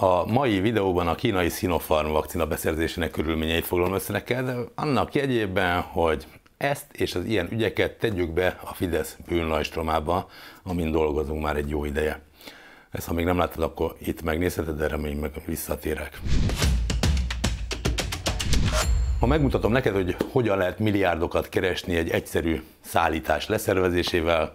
A mai videóban a kínai Sinopharm vakcina beszerzésének körülményeit foglalom össze neked, annak jegyében, hogy ezt és az ilyen ügyeket tegyük be a Fidesz bűnlajstromába, amin dolgozunk már egy jó ideje. Ezt ha még nem láttad, akkor itt megnézheted, de remény meg visszatérek. Ha megmutatom neked, hogy hogyan lehet milliárdokat keresni egy egyszerű szállítás leszervezésével,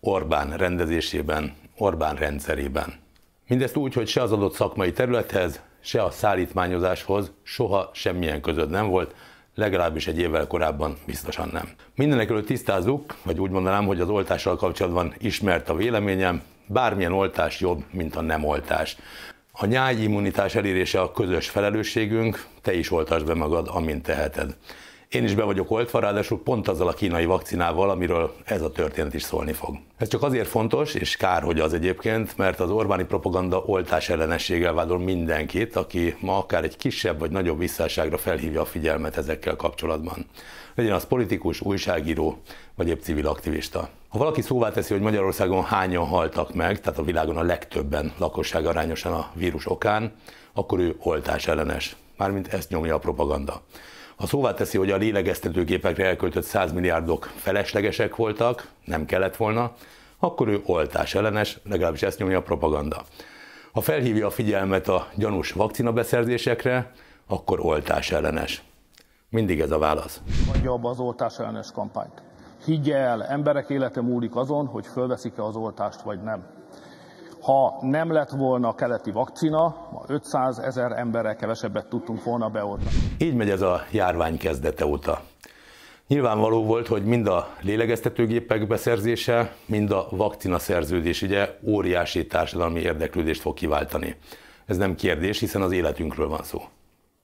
Orbán rendezésében, Orbán rendszerében. Mindezt úgy, hogy se az adott szakmai területhez, se a szállítmányozáshoz soha semmilyen között nem volt, legalábbis egy évvel korábban biztosan nem. Mindenek előtt tisztázzuk, vagy úgy mondanám, hogy az oltással kapcsolatban ismert a véleményem, bármilyen oltás jobb, mint a nem oltás. A nyájimmunitás elérése a közös felelősségünk, te is oltasd be magad, amint teheted. Én is be vagyok oltva, ráadásul pont azzal a kínai vakcinával, amiről ez a történet is szólni fog. Ez csak azért fontos, és kár, hogy az egyébként, mert az Orbáni propaganda oltás ellenességgel vádol mindenkit, aki ma akár egy kisebb vagy nagyobb visszásságra felhívja a figyelmet ezekkel kapcsolatban. Legyen az politikus, újságíró, vagy épp civil aktivista. Ha valaki szóvá teszi, hogy Magyarországon hányan haltak meg, tehát a világon a legtöbben lakosság arányosan a vírus okán, akkor ő oltás ellenes. Mármint ezt nyomja a propaganda. Ha szóvá teszi, hogy a lélegeztetőgépekre elköltött 100 milliárdok feleslegesek voltak, nem kellett volna, akkor ő oltás ellenes, legalábbis ezt nyomja a propaganda. Ha felhívja a figyelmet a gyanús vakcinabeszerzésekre, akkor oltás ellenes. Mindig ez a válasz. Adja abba az oltás ellenes kampányt. Higgye el, emberek élete múlik azon, hogy fölveszik-e az oltást vagy nem. Ha nem lett volna a keleti vakcina, ma 500 ezer emberrel kevesebbet tudtunk volna beoltani. Így megy ez a járvány kezdete óta. Nyilvánvaló volt, hogy mind a lélegeztetőgépek beszerzése, mind a vakcina szerződés ugye óriási társadalmi érdeklődést fog kiváltani. Ez nem kérdés, hiszen az életünkről van szó.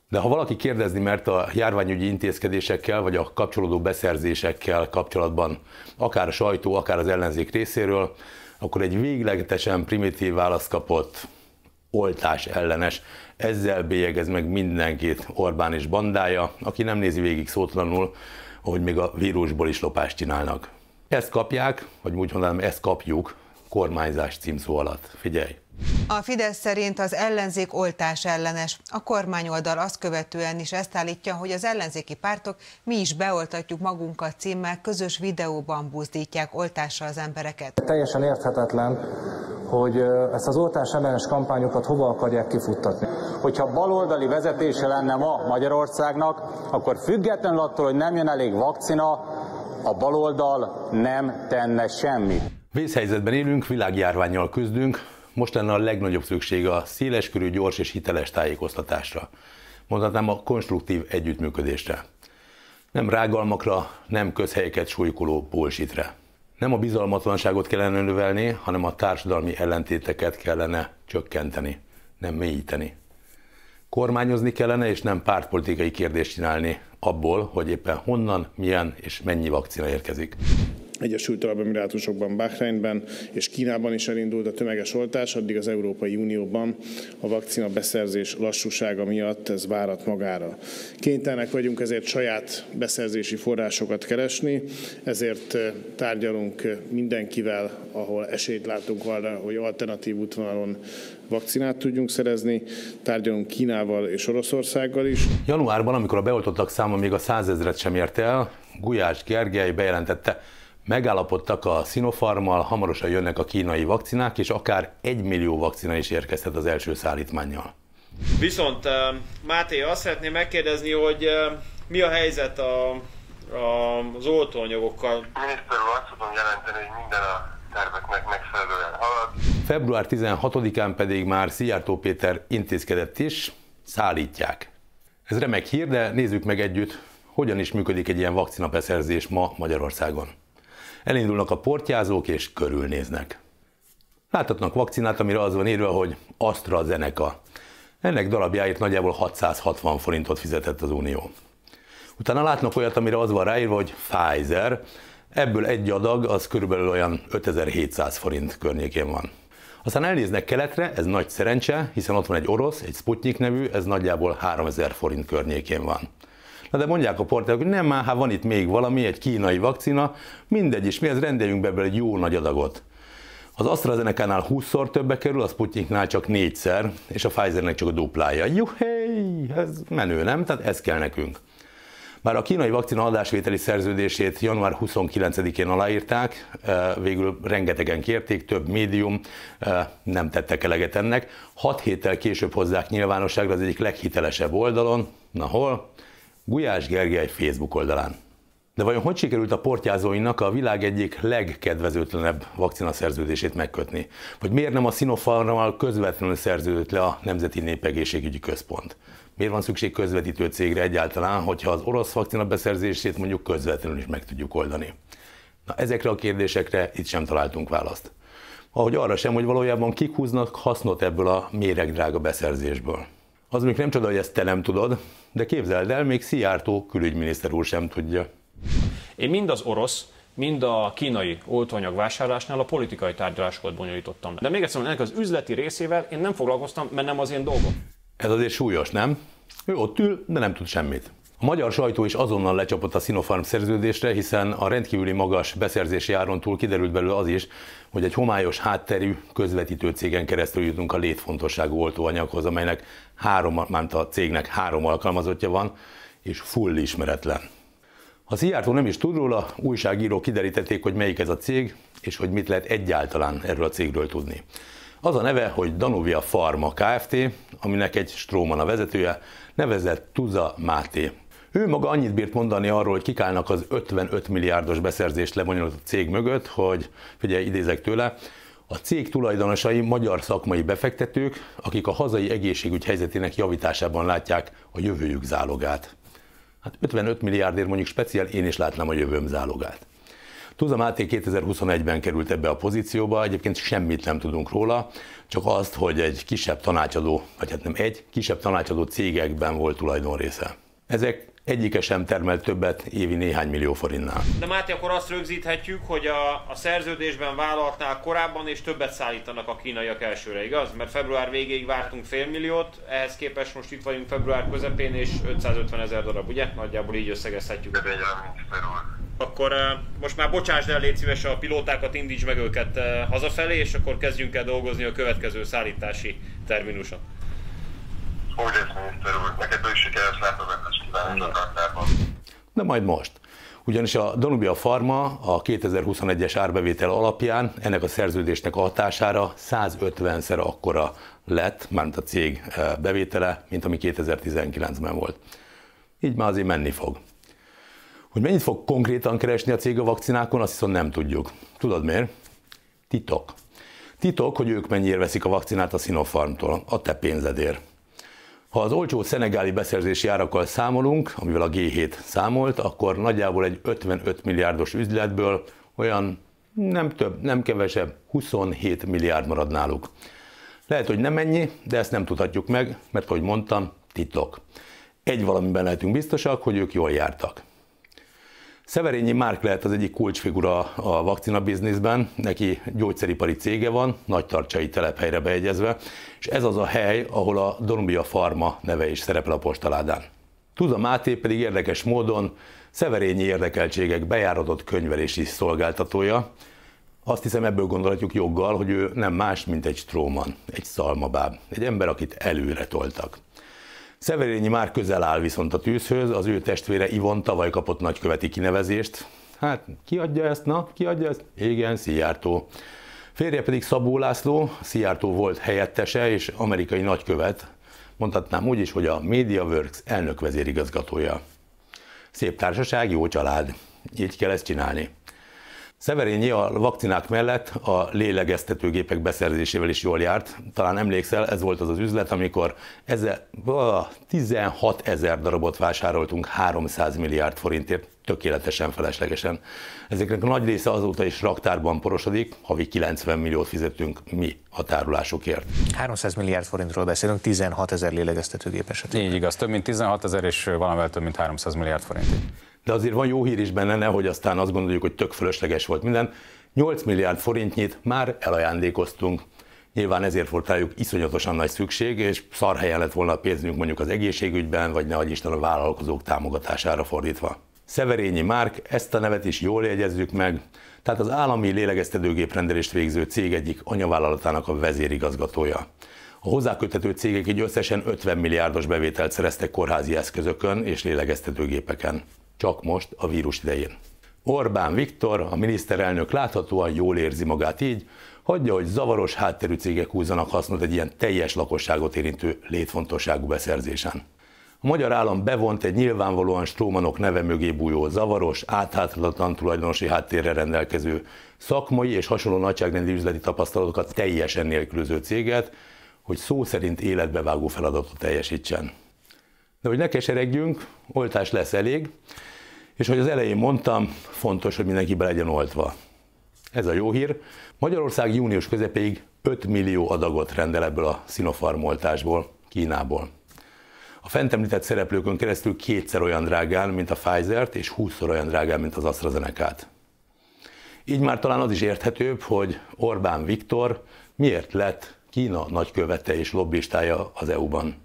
De ha valaki kérdezni mert a járványügyi intézkedésekkel, vagy a kapcsolódó beszerzésekkel kapcsolatban, akár a sajtó, akár az ellenzék részéről, akkor egy véglegesen primitív választ kapott, oltás ellenes, ezzel bélyegez meg mindenkit Orbán és bandája, aki nem nézi végig szótlanul, hogy még a vírusból is lopást csinálnak. Ezt kapják, vagy úgy mondanám, ezt kapjuk kormányzás címszó alatt. Figyelj! A Fidesz szerint az ellenzék oltás ellenes. A kormányoldal azt követően is ezt állítja, hogy az ellenzéki pártok mi is beoltatjuk magunkat címmel közös videóban buzdítják oltásra az embereket. Teljesen érthetetlen, hogy ezt az oltás ellenes kampányokat hova akarják kifuttatni. Hogyha baloldali vezetése lenne ma Magyarországnak, akkor függetlenül attól, hogy nem jön elég vakcina, a baloldal nem tenne semmit. Vészhelyzetben élünk, világjárványjal küzdünk, most lenne a legnagyobb szükség a széleskörű, gyors és hiteles tájékoztatásra. Mondhatnám a konstruktív együttműködésre. Nem rágalmakra, nem közhelyeket súlykoló bullshitre. Nem a bizalmatlanságot kellene növelni, hanem a társadalmi ellentéteket kellene csökkenteni, nem mélyíteni. Kormányozni kellene, és nem pártpolitikai kérdést csinálni abból, hogy éppen honnan, milyen és mennyi vakcina érkezik. Egyesült Arab Emirátusokban, Bahreinben és Kínában is elindult a tömeges oltás, addig az Európai Unióban a vakcina beszerzés lassúsága miatt ez várat magára. Kénytelenek vagyunk ezért saját beszerzési forrásokat keresni, ezért eh, tárgyalunk eh, mindenkivel, ahol esélyt látunk arra, hogy alternatív útvonalon vakcinát tudjunk szerezni, tárgyalunk Kínával és Oroszországgal is. Januárban, amikor a beoltottak száma még a százezret sem ért el, Gulyás Gergely bejelentette, Megállapodtak a Sinopharmal, hamarosan jönnek a kínai vakcinák, és akár egy millió vakcina is érkezhet az első szállítmányjal. Viszont Máté, azt szeretném megkérdezni, hogy mi a helyzet a, a, az oltóanyagokkal? Miniszter úr, azt tudom jelenteni, hogy minden a terveknek megfelelően halad. Február 16-án pedig már Szijjártó Péter intézkedett is, szállítják. Ez remek hír, de nézzük meg együtt, hogyan is működik egy ilyen vakcinabeszerzés ma Magyarországon. Elindulnak a portyázók és körülnéznek. Láthatnak vakcinát, amire az van írva, hogy AstraZeneca. Ennek darabjáért nagyjából 660 forintot fizetett az Unió. Utána látnak olyat, amire az van ráírva, hogy Pfizer, ebből egy adag az körülbelül olyan 5700 forint környékén van. Aztán elnéznek keletre, ez nagy szerencse, hiszen ott van egy orosz, egy Sputnik nevű, ez nagyjából 3000 forint környékén van. Na de mondják a portálok, hogy nem már, hát van itt még valami, egy kínai vakcina, mindegy is, mi ez rendeljünk be ebből egy jó nagy adagot. Az AstraZeneca-nál 20-szor többe kerül, a Sputniknál csak négyszer, és a Pfizernek csak a duplája. Juhé, ez menő, nem? Tehát ez kell nekünk. Bár a kínai vakcina adásvételi szerződését január 29-én aláírták, eh, végül rengetegen kérték, több médium eh, nem tettek eleget ennek. Hat héttel később hozzák nyilvánosságra az egyik leghitelesebb oldalon, na hol? Gulyás Gergely Facebook oldalán. De vajon hogy sikerült a portyázóinak a világ egyik legkedvezőtlenebb vakcina szerződését megkötni? Vagy miért nem a Sinopharmal közvetlenül szerződött le a Nemzeti Népegészségügyi Központ? Miért van szükség közvetítő cégre egyáltalán, hogyha az orosz vakcina beszerzését mondjuk közvetlenül is meg tudjuk oldani? Na ezekre a kérdésekre itt sem találtunk választ. Ahogy arra sem, hogy valójában kik húznak hasznot ebből a méregdrága beszerzésből. Az még nem csoda, hogy ezt te nem tudod, de képzeld el, még Szijjártó külügyminiszter úr sem tudja. Én mind az orosz, mind a kínai oltóanyag vásárlásnál a politikai tárgyalásokat bonyolítottam le. De még egyszer, ennek az üzleti részével én nem foglalkoztam, mert nem az én dolgom. Ez azért súlyos, nem? Ő ott ül, de nem tud semmit. A magyar sajtó is azonnal lecsapott a Sinopharm szerződésre, hiszen a rendkívüli magas beszerzési áron túl kiderült belőle az is, hogy egy homályos hátterű közvetítő cégen keresztül jutunk a létfontosságú oltóanyaghoz, amelynek három, mármint a cégnek három alkalmazottja van, és full ismeretlen. Ha Szijjártó nem is tud róla, újságírók kiderítették, hogy melyik ez a cég, és hogy mit lehet egyáltalán erről a cégről tudni. Az a neve, hogy Danuvia Pharma Kft., aminek egy Stróman a vezetője, nevezett Tuza Máté. Ő maga annyit bírt mondani arról, hogy kikálnak az 55 milliárdos beszerzést lebonyolult a cég mögött, hogy, figyelj, idézek tőle, a cég tulajdonosai magyar szakmai befektetők, akik a hazai egészségügy helyzetének javításában látják a jövőjük zálogát. Hát 55 milliárdért mondjuk speciál én is látnám a jövőm zálogát. Tuza Máté 2021-ben került ebbe a pozícióba, egyébként semmit nem tudunk róla, csak azt, hogy egy kisebb tanácsadó, vagy hát nem egy, kisebb tanácsadó cégekben volt tulajdonrésze. Ezek egyike sem termelt többet évi néhány millió forintnál. De Máté, akkor azt rögzíthetjük, hogy a, a szerződésben vállaltnál korábban és többet szállítanak a kínaiak elsőre, igaz? Mert február végéig vártunk fél milliót, ehhez képest most itt vagyunk február közepén és 550 ezer darab, ugye? Nagyjából így összegezhetjük a dolgot. Akkor most már bocsásd el, légy szíves a pilótákat, indíts meg őket hazafelé, és akkor kezdjünk el dolgozni a következő szállítási terminuson. Lesz, miniszter úr, neked is sikeres látogatást kívánok a. De majd most. Ugyanis a Danubia Pharma a 2021-es árbevétel alapján ennek a szerződésnek a hatására 150-szer akkora lett, mármint a cég bevétele, mint ami 2019-ben volt. Így már azért menni fog. Hogy mennyit fog konkrétan keresni a cég a vakcinákon, azt viszont nem tudjuk. Tudod miért? Titok. Titok, hogy ők mennyiért veszik a vakcinát a Sinopharmtól, a te pénzedért. Ha az olcsó szenegáli beszerzési árakkal számolunk, amivel a G7 számolt, akkor nagyjából egy 55 milliárdos üzletből olyan nem több, nem kevesebb, 27 milliárd marad náluk. Lehet, hogy nem ennyi, de ezt nem tudhatjuk meg, mert ahogy mondtam, titok. Egy valamiben lehetünk biztosak, hogy ők jól jártak. Szeverényi Márk lehet az egyik kulcsfigura a vakcina bizniszben, neki gyógyszeripari cége van, nagy tartsai telephelyre beegyezve, és ez az a hely, ahol a Donumbia Pharma neve is szerepel a postaládán. Tuza Máté pedig érdekes módon Szeverényi érdekeltségek bejáratott könyvelési szolgáltatója. Azt hiszem ebből gondolhatjuk joggal, hogy ő nem más, mint egy stróman, egy szalmabáb, egy ember, akit előre toltak. Szeverényi már közel áll viszont a tűzhöz, az ő testvére Ivon tavaly kapott nagyköveti kinevezést. Hát ki adja ezt, na, ki adja ezt? Igen, Szijjártó. Férje pedig Szabó László, Szijjártó volt helyettese és amerikai nagykövet, mondhatnám úgy is, hogy a MediaWorks elnök vezérigazgatója. Szép társaság, jó család. Így kell ezt csinálni. Szeverényi a vakcinák mellett a lélegeztetőgépek beszerzésével is jól járt. Talán emlékszel, ez volt az az üzlet, amikor ezer, 16 ezer darabot vásároltunk 300 milliárd forintért, tökéletesen feleslegesen. Ezeknek a nagy része azóta is raktárban porosodik, havi 90 milliót fizetünk mi a tárolásokért. 300 milliárd forintról beszélünk, 16 ezer lélegeztetőgép esetében. Így igaz, több mint 16 ezer és valamivel több mint 300 milliárd forint de azért van jó hír is benne, nehogy aztán azt gondoljuk, hogy tök fölösleges volt minden. 8 milliárd forintnyit már elajándékoztunk. Nyilván ezért volt rájuk iszonyatosan nagy szükség, és szar helyen lett volna a pénzünk mondjuk az egészségügyben, vagy ne Isten a vállalkozók támogatására fordítva. Szeverényi Márk, ezt a nevet is jól jegyezzük meg, tehát az állami lélegeztetőgép rendelést végző cég egyik anyavállalatának a vezérigazgatója. A hozzáköthető cégek így összesen 50 milliárdos bevételt szereztek kórházi eszközökön és lélegeztetőgépeken. Csak most a vírus idején. Orbán Viktor, a miniszterelnök láthatóan jól érzi magát így, hagyja, hogy zavaros hátterű cégek húzzanak hasznot egy ilyen teljes lakosságot érintő létfontosságú beszerzésen. A magyar állam bevont egy nyilvánvalóan Strómanok neve mögé bújó zavaros, átháthatatlan tulajdonosi háttérre rendelkező, szakmai és hasonló nagyságrendi üzleti tapasztalatokat teljesen nélkülöző céget, hogy szó szerint életbevágó feladatot teljesítsen. De hogy ne keseregjünk, oltás lesz elég, és hogy az elején mondtam, fontos, hogy mindenki be legyen oltva. Ez a jó hír. Magyarország június közepéig 5 millió adagot rendel ebből a Sinopharm oltásból, Kínából. A fent említett szereplőkön keresztül kétszer olyan drágán, mint a Pfizer-t, és 20-szor olyan drágán, mint az AstraZeneca-t. Így már talán az is érthetőbb, hogy Orbán Viktor miért lett Kína nagykövete és lobbistája az EU-ban.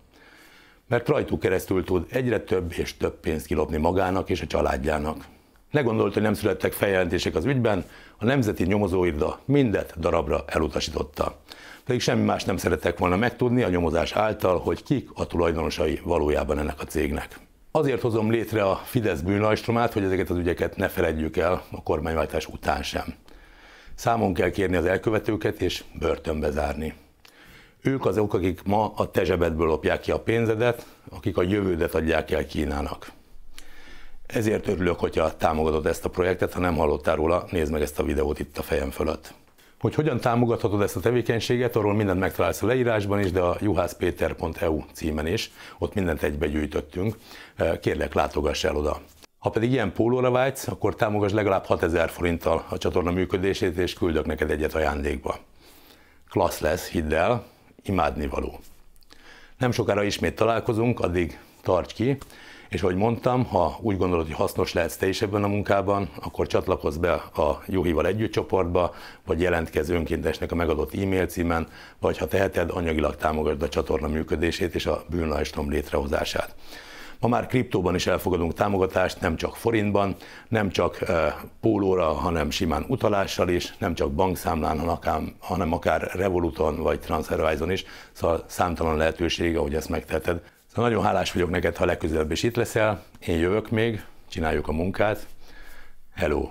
Mert rajtuk keresztül tud egyre több és több pénzt kilopni magának és a családjának. Ne gondolt, hogy nem születtek feljelentések az ügyben, a Nemzeti Nyomozóirda mindet darabra elutasította. Pedig semmi más nem szerettek volna megtudni a nyomozás által, hogy kik a tulajdonosai valójában ennek a cégnek. Azért hozom létre a Fidesz bűnlajstromát, hogy ezeket az ügyeket ne feledjük el a kormányváltás után sem. Számon kell kérni az elkövetőket és börtönbe zárni. Ők azok, akik ma a te zsebedből lopják ki a pénzedet, akik a jövődet adják el Kínának. Ezért örülök, hogyha támogatod ezt a projektet, ha nem hallottál róla, nézd meg ezt a videót itt a fejem fölött. Hogy hogyan támogathatod ezt a tevékenységet, arról mindent megtalálsz a leírásban is, de a juhászpéter.eu címen is, ott mindent egybe gyűjtöttünk. Kérlek, látogass el oda. Ha pedig ilyen pólóra vágysz, akkor támogass legalább 6000 forinttal a csatorna működését, és küldök neked egyet ajándékba. Klassz lesz, hidd el, imádnivaló. Nem sokára ismét találkozunk, addig tarts ki, és ahogy mondtam, ha úgy gondolod, hogy hasznos lehetsz te is ebben a munkában, akkor csatlakozz be a Juhival együtt csoportba, vagy jelentkezz önkéntesnek a megadott e-mail címen, vagy ha teheted, anyagilag támogasd a csatorna működését és a bűnlajstrom létrehozását. Ma már kriptóban is elfogadunk támogatást, nem csak forintban, nem csak pólóra, hanem simán utalással is, nem csak bankszámlán, hanem akár Revoluton vagy TransferWise-on is, szóval számtalan lehetőség, ahogy ezt megteheted. Szóval nagyon hálás vagyok neked, ha legközelebb is itt leszel, én jövök még, csináljuk a munkát. Hello!